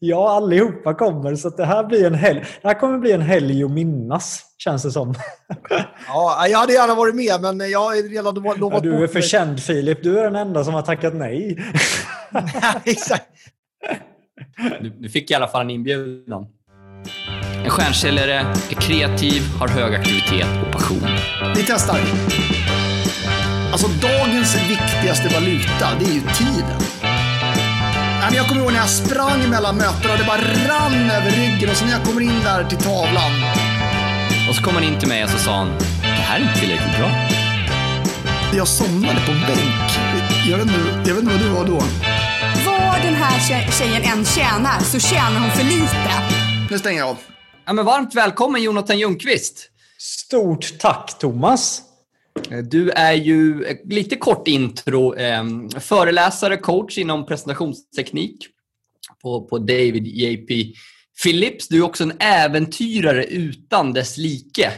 Ja, allihopa kommer. Så det här blir en helg. Det här kommer bli en helg att minnas, känns det som. Ja, jag hade gärna varit med, men jag har redan lovat Ja, du är för känd Filip. Du är den enda som har tackat nej. Exakt. Du, du fick i alla fall en inbjudan. En stjärnsäljare är kreativ, har hög aktivitet och passion. Vi testar. Alltså dagens viktigaste valuta, det är ju tiden. Nej, men Jag kommer ihåg när jag sprang mellan mötena och det bara rann över ryggen och så när jag kommer in där till tavlan. Och så kom han in till mig och så sa han, det här är inte tillräckligt bra. Jag somnade på bänk. Jag vet inte, jag vet inte vad du var då. Vad den här tje- tjejen än tjänar så tjänar hon för lite. Nu stänger jag av. Ja, men varmt välkommen Jonathan Ljungqvist. Stort tack Thomas. Eh, Du är ju, eh, lite kort intro, eh, föreläsare, coach inom presentationsteknik på, på David JP Phillips. Du är också en äventyrare utan dess like.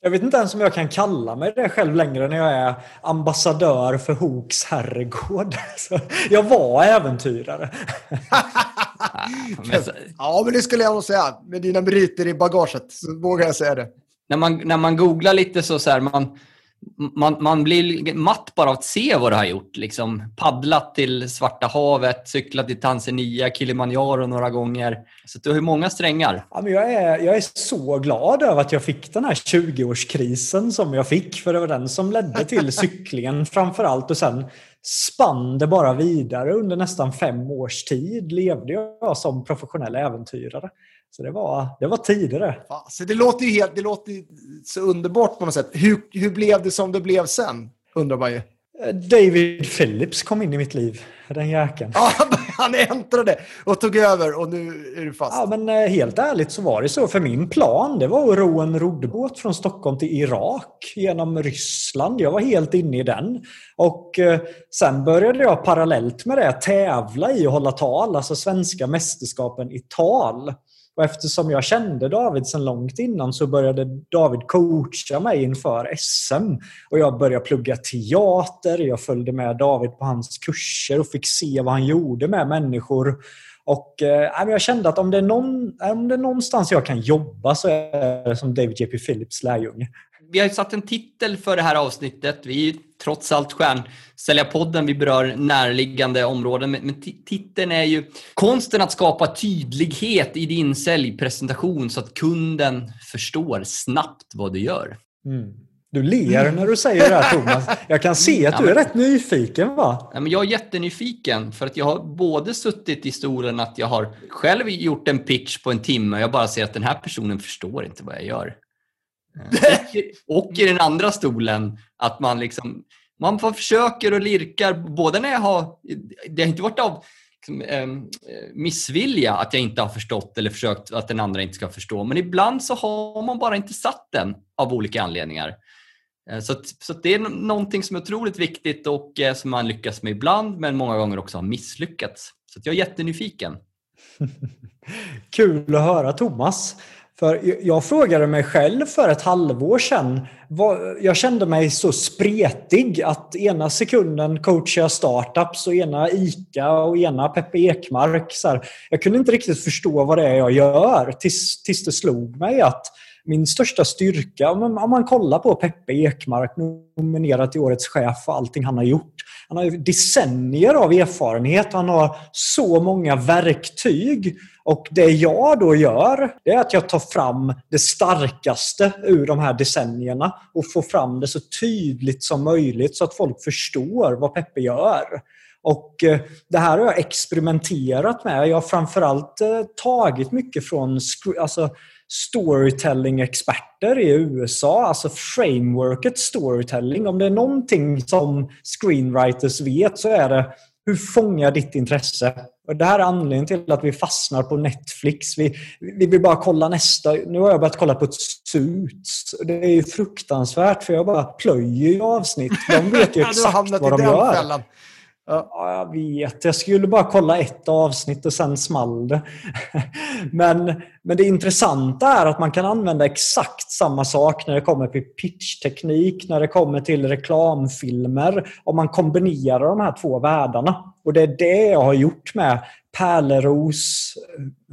Jag vet inte ens om jag kan kalla mig det själv längre när jag är ambassadör för Hooks herrgård. Så jag var äventyrare. Ja, men det skulle jag nog säga. Med dina meriter i bagaget så vågar jag säga det. när, man, när man googlar lite så, så här, man, man, man blir matt bara av att se vad du har gjort. Liksom, paddlat till Svarta havet, cyklat till Tanzania, Kilimanjaro några gånger. Så du har ju många strängar. Ja, men jag, är, jag är så glad över att jag fick den här 20-årskrisen som jag fick. För det var den som ledde till cyklingen framför allt. Och sen spann det bara vidare. Under nästan fem års tid levde jag som professionell äventyrare. Så det var, det var tidigare. Fan, Så det låter ju helt, det låter så underbart på något sätt. Hur, hur blev det som det blev sen? Undrar man ju. David Phillips kom in i mitt liv. Den jäkeln. Ja, han äntrade och tog över och nu är du fast. Ja, men eh, helt ärligt så var det så. För min plan det var att ro en roddbåt från Stockholm till Irak genom Ryssland. Jag var helt inne i den. Och eh, sen började jag parallellt med det tävla i att hålla tal, alltså svenska mästerskapen i tal. Och eftersom jag kände David sedan långt innan så började David coacha mig inför SM. Och jag började plugga teater, jag följde med David på hans kurser och fick se vad han gjorde med människor. Och eh, jag kände att om det, är någon, om det är någonstans jag kan jobba så är det som David J.P. Phillips lärjunge. Vi har ju satt en titel för det här avsnittet. Vi är ju trots allt Stjärnsäljarpodden. Vi berör närliggande områden. Men, men ti- titeln är ju konsten att skapa tydlighet i din säljpresentation så att kunden förstår snabbt vad du gör. Mm. Du ler när du säger det här Thomas. Jag kan se att du är rätt nyfiken va? Ja, men jag är jättenyfiken för att jag har både suttit i stolen att jag har själv gjort en pitch på en timme och jag bara ser att den här personen förstår inte vad jag gör. Och, och i den andra stolen att man liksom man försöker och lirkar både när jag har det har inte varit av liksom, ehm, eh, missvilja att jag inte har förstått eller försökt att den andra inte ska förstå men ibland så har man bara inte satt den av olika anledningar. Eh, Så, att, så att det är någonting som är otroligt viktigt och eh, som man lyckas med ibland men många gånger också har misslyckats. Så att jag är jättenyfiken. Kul att höra Thomas. För jag frågade mig själv för ett halvår sedan. Jag kände mig så spretig att ena sekunden coachar jag startups och ena ICA och ena Peppe Ekmark. Så här, jag kunde inte riktigt förstå vad det är jag gör tills, tills det slog mig att min största styrka, om man, om man kollar på Peppe Ekmark, nominerad till Årets chef och allting han har gjort. Han har ju decennier av erfarenhet. Han har så många verktyg. Och det jag då gör, det är att jag tar fram det starkaste ur de här decennierna och får fram det så tydligt som möjligt så att folk förstår vad Peppe gör. Och eh, det här har jag experimenterat med. Jag har framförallt eh, tagit mycket från alltså, storytelling-experter i USA, alltså frameworket storytelling. Om det är någonting som screenwriters vet så är det hur fångar ditt intresse? Och det här är anledningen till att vi fastnar på Netflix. Vi, vi vill bara kolla nästa. Nu har jag börjat kolla på Suits. Det är ju fruktansvärt för jag bara plöjer avsnitt. De vet ju Ja, exakt hamnat vad de gör. fällan. Ja, jag vet. Jag skulle bara kolla ett avsnitt och sen small det. Men, men det intressanta är att man kan använda exakt samma sak när det kommer till pitchteknik, när det kommer till reklamfilmer. Om man kombinerar de här två världarna. Och det är det jag har gjort med Pärleros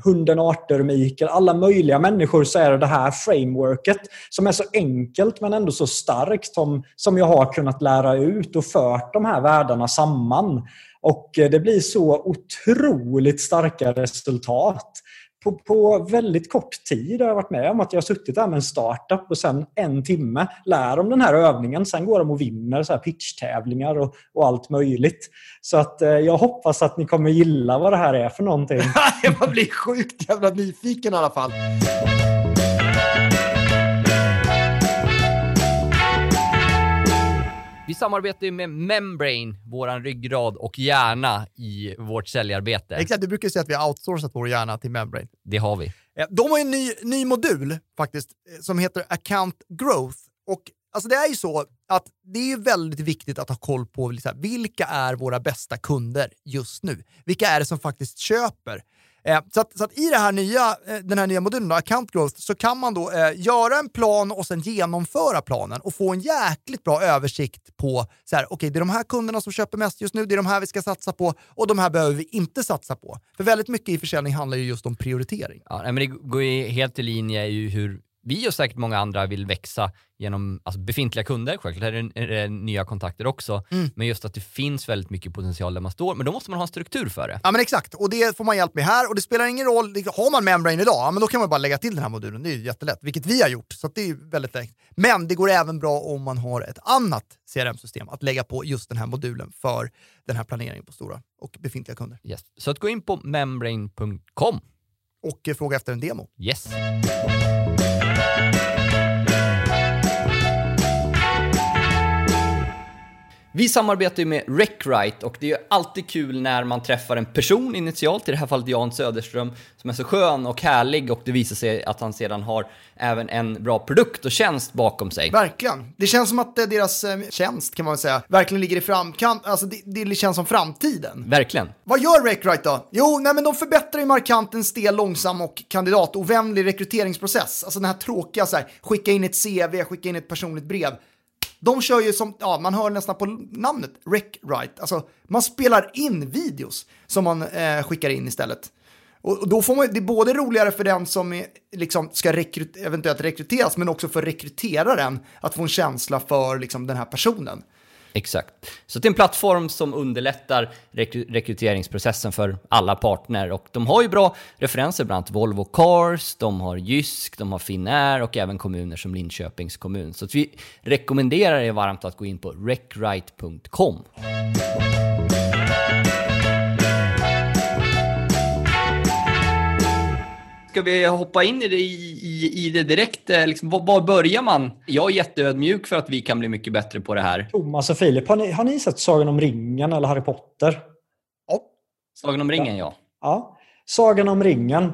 Hunden Arter, Mikael, alla möjliga människor så är det det här frameworket som är så enkelt men ändå så starkt som, som jag har kunnat lära ut och fört de här världarna samman. Och eh, det blir så otroligt starka resultat på, på väldigt kort tid har jag varit med om att jag har suttit där med en startup och sen en timme lär om den här övningen. Sen går de och vinner så här pitchtävlingar och, och allt möjligt. Så att eh, jag hoppas att ni kommer gilla vad det här är för någonting. Man blir sjukt jävla nyfiken i alla fall. Ju med Membrane, våran ryggrad och hjärna i vårt säljarbete. Exakt, du brukar säga att vi har outsourcat vår hjärna till Membrane. Det har vi. Eh, De har en ny, ny modul faktiskt eh, som heter Account Growth. Och alltså det är ju så att det är väldigt viktigt att ha koll på här, vilka är våra bästa kunder just nu? Vilka är det som faktiskt köper? Eh, så, att, så att i det här nya, eh, den här nya modulen, då, Account Growth, så kan man då eh, göra en plan och sen genomföra planen och få en jäkligt bra översikt på så här, okay, det är de här kunderna som köper mest just nu, det är de här vi ska satsa på och de här behöver vi inte satsa på. För väldigt mycket i försäljning handlar ju just om prioritering. Ja, men det går ju helt i linje i hur vi och säkert många andra vill växa genom alltså, befintliga kunder, självklart är det, är det nya kontakter också, men just att det finns väldigt mycket potential där man står, men då måste man ha en struktur för det. Ja men exakt, och det får man hjälp med här och det spelar ingen roll, har man Membrane idag, ja, men då kan man bara lägga till den här modulen, det är jättelätt, vilket vi har gjort, så det är väldigt lätt. Men det går även bra om man har ett annat CRM-system att lägga på just den här modulen för den här planeringen på stora och befintliga kunder. Yes. Så att gå in på membrane.com. Och eh, fråga efter en demo. Yes. Bye. Vi samarbetar ju med RecRite och det är ju alltid kul när man träffar en person initialt, i det här fallet Jan Söderström, som är så skön och härlig och det visar sig att han sedan har även en bra produkt och tjänst bakom sig. Verkligen. Det känns som att eh, deras eh, tjänst, kan man väl säga, verkligen ligger i framkant. Alltså det, det känns som framtiden. Verkligen. Vad gör RecRite då? Jo, nej, men de förbättrar ju markant en stel, långsam och kandidatovänlig rekryteringsprocess. Alltså den här tråkiga så här, skicka in ett CV, skicka in ett personligt brev. De kör ju som, ja, man hör nästan på namnet, rec right, Alltså, man spelar in videos som man eh, skickar in istället. Och och då får man, det är både roligare för den som är, liksom, ska rekryt, eventuellt rekryteras, men också för rekryteraren att få en känsla för liksom, den här personen. Exakt. Så det är en plattform som underlättar rekry- rekryteringsprocessen för alla partner och de har ju bra referenser, bland annat Volvo Cars, de har Jysk, de har Finnair och även kommuner som Linköpings kommun. Så att vi rekommenderar er varmt att gå in på recwrite.com. Ska vi hoppa in i det, i, i, det direkt? eh, Liksom, var, var börjar man? Jag är jätteödmjuk för att vi kan bli mycket bättre på det här. Thomas och Filip, har ni, har ni sett Sagan om ringen eller Harry Potter? Sagan om ringen, ja. Ja. Sagan om ringen.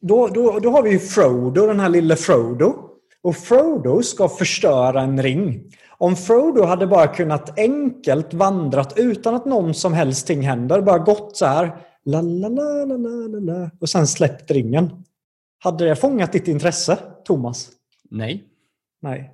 Då, då, då har vi ju Frodo, den här lille Frodo. Och Frodo ska förstöra en ring. Om Frodo hade bara kunnat enkelt vandrat utan att någon som helst ting händer, bara gått så här la la la la la la och sen släppt ringen. Hade det fångat ditt intresse, Thomas? Nej. Nej.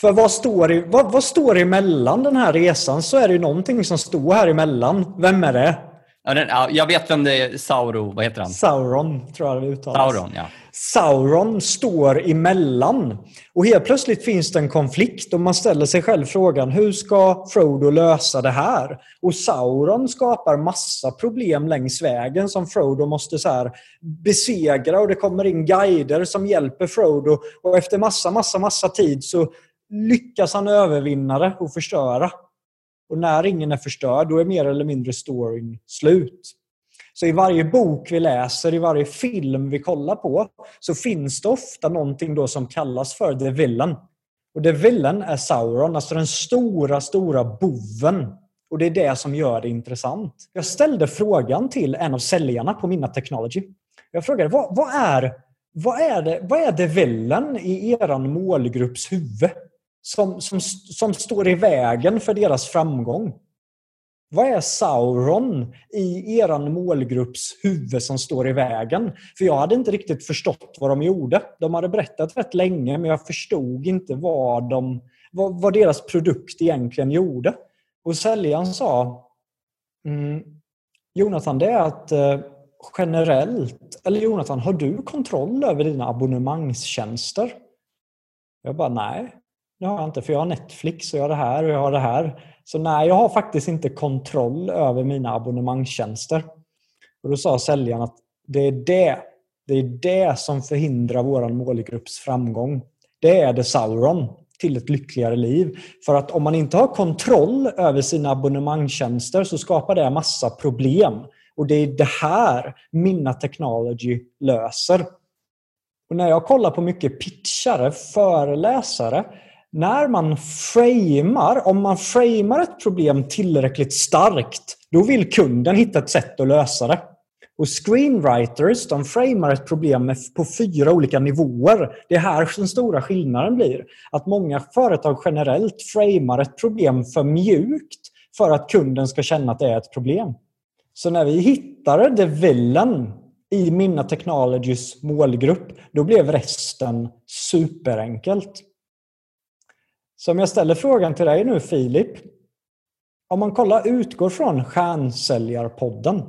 För vad står, i, vad, vad står emellan den här resan så är det ju någonting som står här emellan. Vem är det? Ja, den, ja, jag vet vem det är. Sauro, vad heter han? Sauron, tror jag det uttalas. Sauron, ja. Sauron står emellan. Och helt plötsligt finns det en konflikt och man ställer sig själv frågan hur ska Frodo lösa det här? Och Sauron skapar massa problem längs vägen som Frodo måste så här besegra och det kommer in guider som hjälper Frodo och efter massa, massa, massa tid så lyckas han övervinna det och förstöra. Och när ingen är förstörd, då är mer eller mindre storyn slut. Så i varje bok vi läser, i varje film vi kollar på, så finns det ofta någonting då som kallas för the villain. Och the villain är Sauron, alltså den stora, stora boven. Och det är det som gör det intressant. Jag ställde frågan till en av säljarna på Minna Technology. Jag frågade, vad, vad, är, vad, är, det, vad är the villain i er målgrupps huvud? Som, som, som står i vägen för deras framgång. Vad är Sauron i er målgrupps huvud som står i vägen? För jag hade inte riktigt förstått vad de gjorde. De hade berättat rätt länge men jag förstod inte vad, de, vad, vad deras produkt egentligen gjorde. Och säljaren sa mm, Jonathan, det är att eh, generellt, eller Jonathan, har du kontroll över dina abonnemangstjänster? Jag bara, nej, det har jag inte, för jag har Netflix och jag har det här och jag har det här. Så nej, jag har faktiskt inte kontroll över mina abonnemangstjänster. Och då sa säljaren att det är det, det är det som förhindrar vår målgrupps framgång. Det är det Sauron till ett lyckligare liv. För att om man inte har kontroll över sina abonnemangstjänster så skapar det massa problem. Och det är det här Minna Technology löser. Och när jag kollar på mycket pitchare, föreläsare, när man framar, om man framar ett problem tillräckligt starkt, då vill kunden hitta ett sätt att lösa det. Och screenwriters de framar ett problem på fyra olika nivåer. Det är här den stora skillnaden blir. Att många företag generellt framar ett problem för mjukt för att kunden ska känna att det är ett problem. Så när vi hittade the villain i Minna Technologies målgrupp, då blev resten superenkelt. Så om jag ställer frågan till dig nu Filip. Om man kollar, utgår från Stjärnsäljarpodden.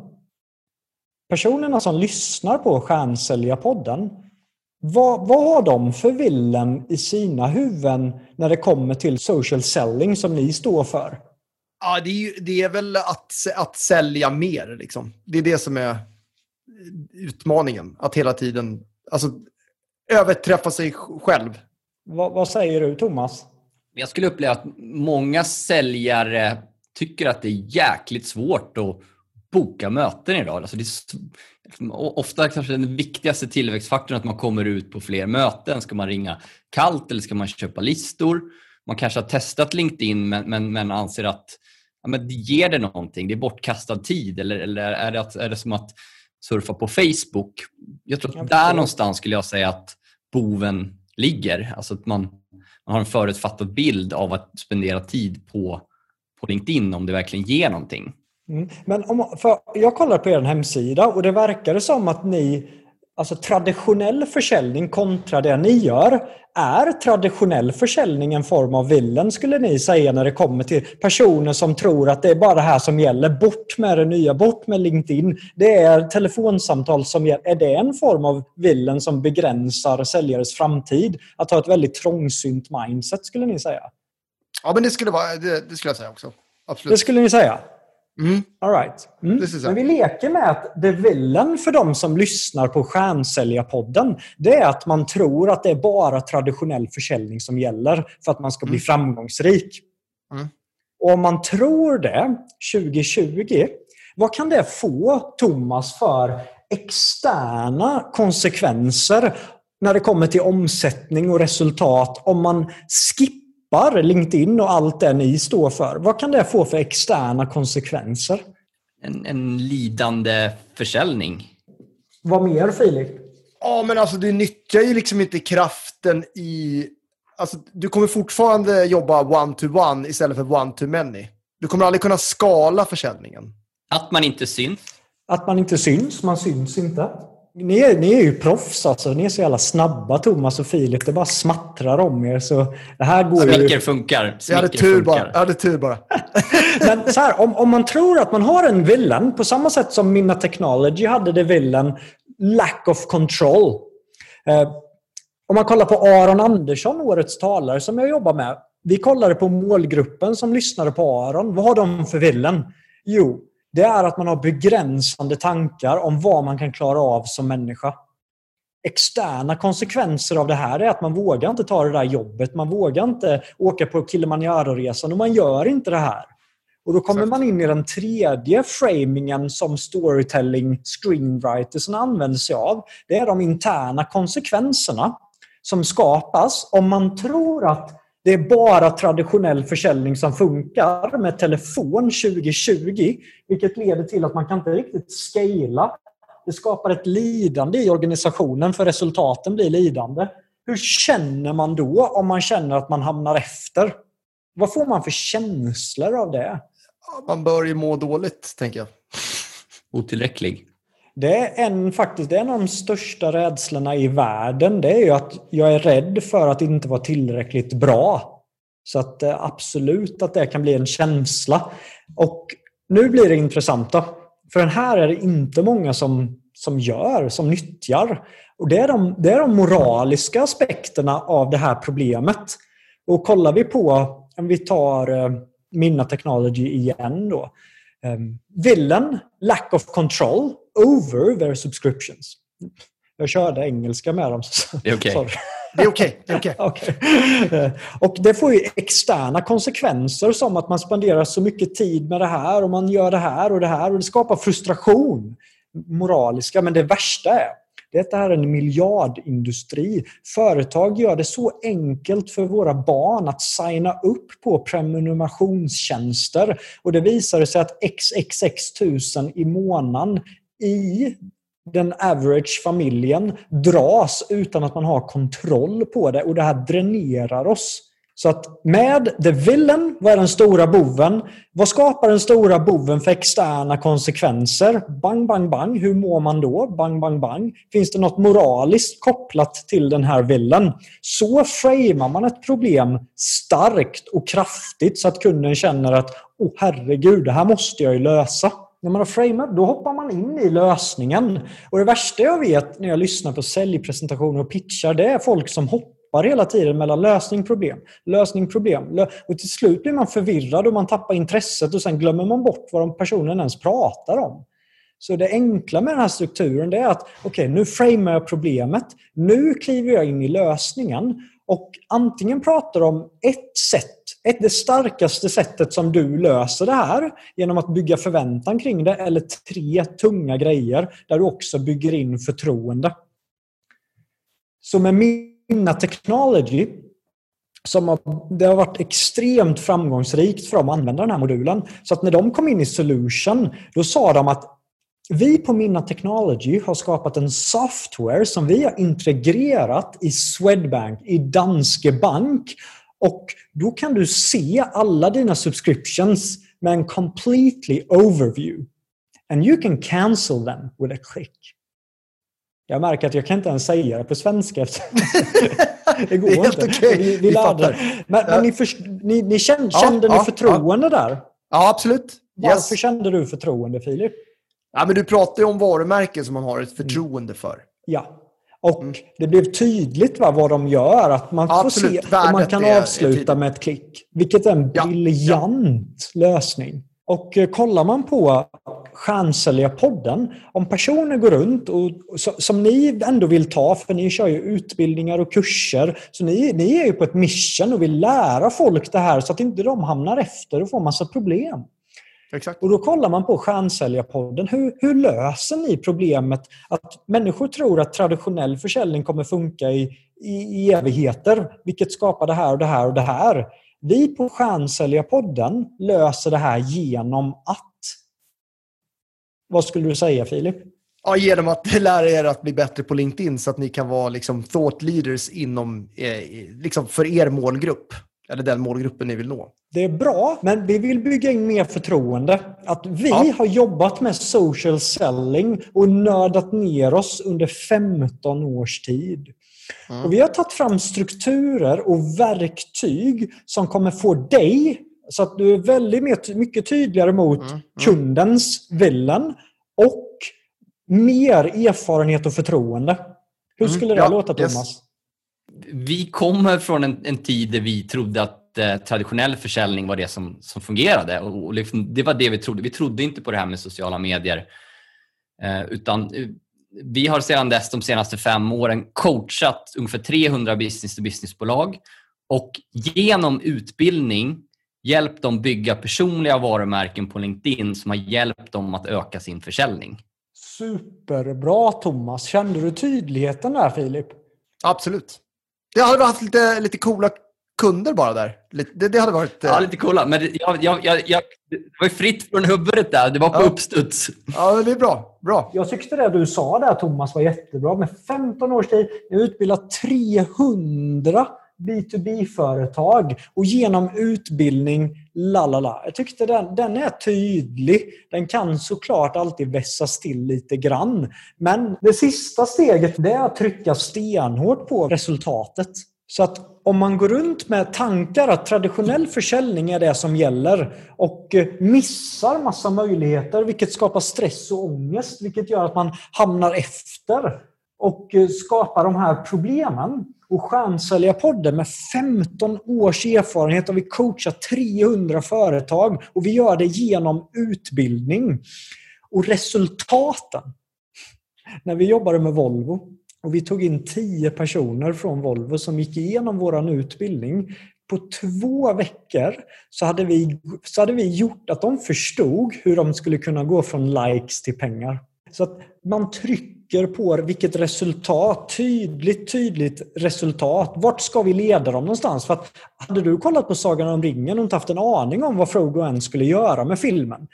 Personerna som lyssnar på Stjärnsäljarpodden, vad, vad har de för villen i sina huvuden när det kommer till social selling som ni står för? Ja, det är, ju, det är väl att, att sälja mer. Liksom. Det är det som är utmaningen. Att hela tiden alltså, överträffa sig själv. Vad, vad säger du, Thomas? Jag skulle uppleva att många säljare tycker att det är jäkligt svårt att boka möten idag. Alltså det är ofta kanske den viktigaste tillväxtfaktorn att man kommer ut på fler möten. Ska man ringa kallt eller ska man köpa listor? Man kanske har testat LinkedIn men, men, men anser att ja, men ger det någonting? Det är bortkastad tid eller, eller är, det, är det som att surfa på Facebook? Jag tror att där någonstans skulle jag säga att boven ligger. Alltså att man, man har en förutfattad bild av att spendera tid på, på LinkedIn om det verkligen ger någonting. Mm. Men om, för jag kollar på er hemsida och det verkar som att ni Alltså traditionell försäljning kontra det ni gör. Är traditionell försäljning en form av villen skulle ni säga när det kommer till personer som tror att det är bara det här som gäller. Bort med det nya, bort med LinkedIn. Det är telefonsamtal som gäller. Är det en form av villen som begränsar säljares framtid? Att ha ett väldigt trångsynt mindset skulle ni säga? Ja, men det skulle, vara, det, det skulle jag säga också. Absolut. Det skulle ni säga? Mm. All right. Mm. Men vi leker med att det villen för de som lyssnar på Stjärnsäljarpodden det är att man tror att det är bara traditionell försäljning som gäller för att man ska bli mm. framgångsrik. Mm. Och om man tror det 2020, vad kan det få Thomas för externa konsekvenser när det kommer till omsättning och resultat om man skippar tappar LinkedIn och allt det ni står för, vad kan det få för externa konsekvenser? En, en lidande försäljning. Vad mer Filip? Ja, men alltså du nyttjar ju liksom inte kraften i... Alltså, du kommer fortfarande jobba one-to-one istället för one-to-many. Du kommer aldrig kunna skala försäljningen. Att man inte syns? Att man inte syns. Man syns inte. Ni är, ni är ju proffs alltså. Ni är så jävla snabba Thomas och Filip. Det bara smattrar om er. Så det här går Smicker ju... funkar. jag hade tur funkar. bara. Jag hade tur bara. Men så här, om, om man tror att man har en villain på samma sätt som Minna Technology hade det villain lack of control. Eh, om man kollar på Aron Andersson, årets talare som jag jobbar med. Vi kollade på målgruppen som lyssnade på Aron. Vad har de för villain? Jo, det är att man har begränsande tankar om vad man kan klara av som människa. Externa konsekvenser av det här är att man vågar inte ta det där jobbet. Man vågar inte åka på Kilimanjaro-resan och man gör inte det här. Och Då kommer man in i den tredje framingen som storytelling screenwriters använder sig av. Det är de interna konsekvenserna som skapas om man tror att det är bara traditionell försäljning som funkar med telefon 2020, vilket leder till att man kan inte riktigt scala. Det skapar ett lidande i organisationen för resultaten blir lidande. Hur känner man då om man känner att man hamnar efter? Vad får man för känslor av det? Man bör ju må dåligt, tänker jag. Otillräcklig. Det är en, faktiskt, det är en av de största rädslorna i världen. Det är ju att jag är rädd för att inte vara tillräckligt bra. Så att eh, absolut att det kan bli en känsla. Och nu blir det intressant då. För den här är det inte många som som gör, som nyttjar. Och det är, de, det är de moraliska aspekterna av det här problemet. Och kollar vi på, om vi tar eh, Minna Technology igen då. Ehm, villen, lack of control over their subscriptions. Jag körde engelska med dem. Det är okej. Sorry. Det är okej. det är okej. Okej. Eh, Och det får ju externa konsekvenser som att man spenderar så mycket tid med det här och man gör det här och det här och det skapar frustration. Moraliska. Men det värsta är det här är en miljardindustri. Företag gör det så enkelt för våra barn att signa upp på prenumerationstjänster. Och det visar sig att xxx tusen i månaden i den average familjen dras utan att man har kontroll på det och det här dränerar oss. Så att med the villain, vad är den stora boven? Vad skapar den stora boven för externa konsekvenser? Bang, bang, bang. Hur mår man då? Bang, bang, bang. Finns det något moraliskt kopplat till den här villain? Så framar man ett problem starkt och kraftigt så att kunden känner att åh herregud, det här måste jag ju lösa. När man har framat, då hoppar man in i lösningen. Och det värsta jag vet när jag lyssnar på säljpresentationer och pitchar, det är folk som hoppar hela tiden mellan lösning, problem, lösning, problem. Och till slut blir man förvirrad och man tappar intresset och sen glömmer man bort vad de personen ens pratar om. Så det enkla med den här strukturen det är att okej, nu framar jag problemet. Nu kliver jag in i lösningen. Och antingen pratar om ett sätt, ett, det starkaste sättet som du löser det här genom att bygga förväntan kring det eller tre tunga grejer där du också bygger in förtroende. Så med Minna Technology som har, det har varit extremt framgångsrikt för dem att använda den här modulen. Så att när de kom in i Solution, då sa de att vi på Minna Technology har skapat en software som vi har integrerat i Swedbank, i Danske Bank. Och då kan du se alla dina subscriptions med en completely overview. And you can cancel them with a click. Jag märker att jag kan inte ens säga det på svenska. det går Det är inte. okej. Vi, vi lärde. Men, Ja. men ni, först, ni, ni kände, Ja, kände ni ja, förtroende där? Ja, absolut. Varför Yes. kände du förtroende, Filip? Ja, men du pratar ju om varumärken som man har ett förtroende för. Ja. Och det blev tydligt va, vad de gör. Att man får Mm. Absolut. se och man Värdet kan avsluta med ett klick. Vilket är en Ja, briljant lösning. Och eh, kollar man på Stjärnsäljarpodden, om personer går runt och, som ni ändå vill ta, för ni kör ju utbildningar och kurser, så ni, ni är ju på ett mission och vill lära folk det här så att inte de hamnar efter och får massa problem. Exakt. Och då kollar man på Stjärnsäljarpodden. Hur, hur löser ni problemet att människor tror att traditionell försäljning kommer funka i, i, i evigheter, vilket skapar det här och det här och det här. Vi på Stjärnsäljarpodden löser det här genom att... Vad skulle du säga Filip? Ja, genom att lära er att bli bättre på LinkedIn så att ni kan vara liksom, thought leaders inom, eh, liksom för er målgrupp. Eller den målgruppen ni vill nå. Det är bra, men vi vill bygga in mer förtroende. Att vi Ja. har jobbat med social selling och nördat ner oss under 15 års tid. Och vi har tagit fram strukturer och verktyg som kommer få dig så att du är väldigt mer, mycket tydligare mot kundens villen och mer erfarenhet och förtroende. Hur skulle det Ja, låta yes. Thomas? Vi kommer från en, en tid där vi trodde att eh, traditionell försäljning var det som, som fungerade. Och, och liksom, det var det vi trodde. Vi trodde inte på det här med sociala medier. Eh, utan eh, vi har sedan dess, de senaste fem åren, coachat ungefär 300 business-to-business-bolag och genom utbildning hjälpt dem bygga personliga varumärken på LinkedIn som har hjälpt dem att öka sin försäljning. Superbra Thomas. Kände du tydligheten där Filip? Absolut. Det hade varit lite, lite coola kunder bara där. Det, det hade varit... eh, Ja, lite coola. Men det, jag, jag, jag, jag, det var fritt från huvudet där. Det var på Ja. uppstuds. Ja, det är bra. Bra. Jag tyckte det du sa där Thomas var jättebra. Med 15 års tid, har utbildat 300 B2B-företag och genom utbildning, lalala. Jag tyckte den, den är tydlig. Den kan såklart alltid vässas till lite grann. Men det sista steget det är att trycka stenhårt på resultatet. Så att om man går runt med tankar att traditionell försäljning är det som gäller och eh, missar massa möjligheter, vilket skapar stress och ångest, vilket gör att man hamnar efter och eh, skapar de här problemen. Och Stjärnsäljarpodden med 15 års erfarenhet har vi coachat 300 företag och vi gör det genom utbildning. Och resultaten när vi jobbade med Volvo och vi tog in tio personer från Volvo som gick igenom vår utbildning. På två veckor så hade, vi, så hade vi gjort att de förstod hur de skulle kunna gå från likes till pengar. Så att man trycker på vilket resultat, tydligt, tydligt resultat. Vart ska vi leda dem någonstans? För att hade du kollat på Sagan om ringen och inte haft en aning om vad Frodo än skulle göra med filmen.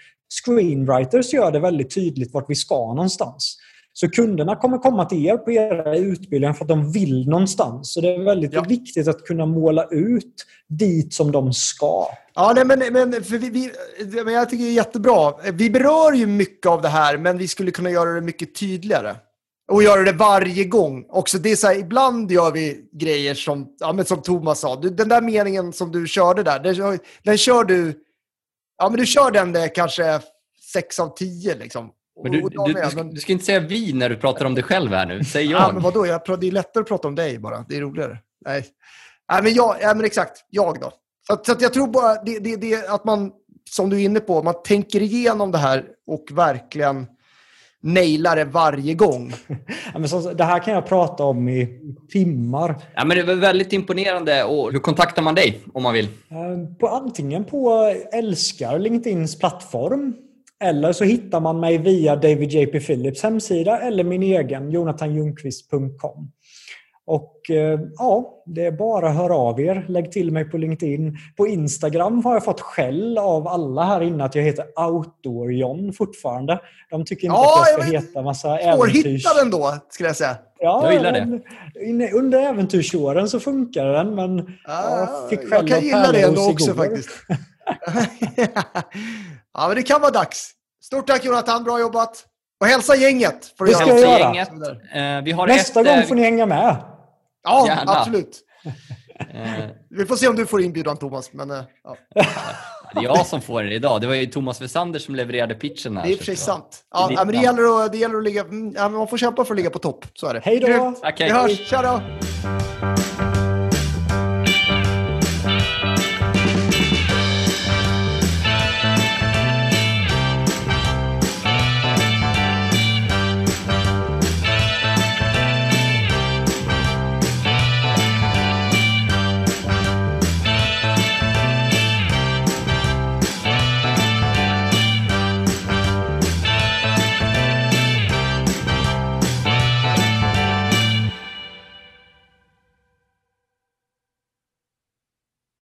Screenwriters gör det väldigt tydligt vart vi ska någonstans. Så kunderna kommer komma till er på era utbildningar för att de vill någonstans. Så det är väldigt ja. viktigt att kunna måla ut dit som de ska. Ja, nej, men, men, vi, vi, men jag tycker det är jättebra. Vi berör ju mycket av det här, men vi skulle kunna göra det mycket tydligare. Och göra det varje gång. Också det är så här, ibland gör vi grejer som, ja, men som Thomas sa. Den där meningen som du körde där, den, den kör du... Ja, men du kör den där kanske sex av tio. Liksom. Men du, du, du, ska, du, ska, inte säga vi när du pratar om dig själv här nu. Säg jag. Ja, men vadå? Jag, det är lättare att prata om dig bara. Det är roligare. Nej, Nej men, jag, ja, men exakt. Jag då. Så, så att jag tror bara det, det, det, att man, som du är inne på, man tänker igenom det här och verkligen nailar det varje gång. Ja, men så, det här kan jag prata om i timmar. Ja, men det var väldigt imponerande. Och hur kontaktar man dig om man vill? Eh, på, antingen på Älskar, LinkedIns plattform. Eller så hittar man mig via David JP Phillips hemsida eller min egen jonathanjungqvist.com. Och eh, ja, det är bara att höra av er. Lägg till mig på LinkedIn. På Instagram har jag fått skäll av alla här inne att jag heter Outdoor-John fortfarande. De tycker inte ja, att jag ska heta massa äventyrs... Svårhittad ändå, skulle jag säga. Ja, jag gillar det. Under äventyrsåren så funkar den, men ja, jag fick skäll Jag kan gilla det ändå också igår. faktiskt. Ja, men det kan vara dags. Stort tack Jonathan, bra jobbat. Och hälsa gänget. Får det ska jag göra. Gänget. Uh, vi har Nästa ett, gång får ni hänga med. Ja, Gärna. absolut. Eh. vi får se om du får inbjudan Thomas. Men, uh, ja. Det är jag som får den idag. Det var ju Thomas Wessander som levererade pitchen här. Det är precis sant. Ja, det, men det, gäller att, det gäller att ligga... Mm, man får kämpa för att ligga på topp. Så är det. Hej då! Vi hörs. Tja då!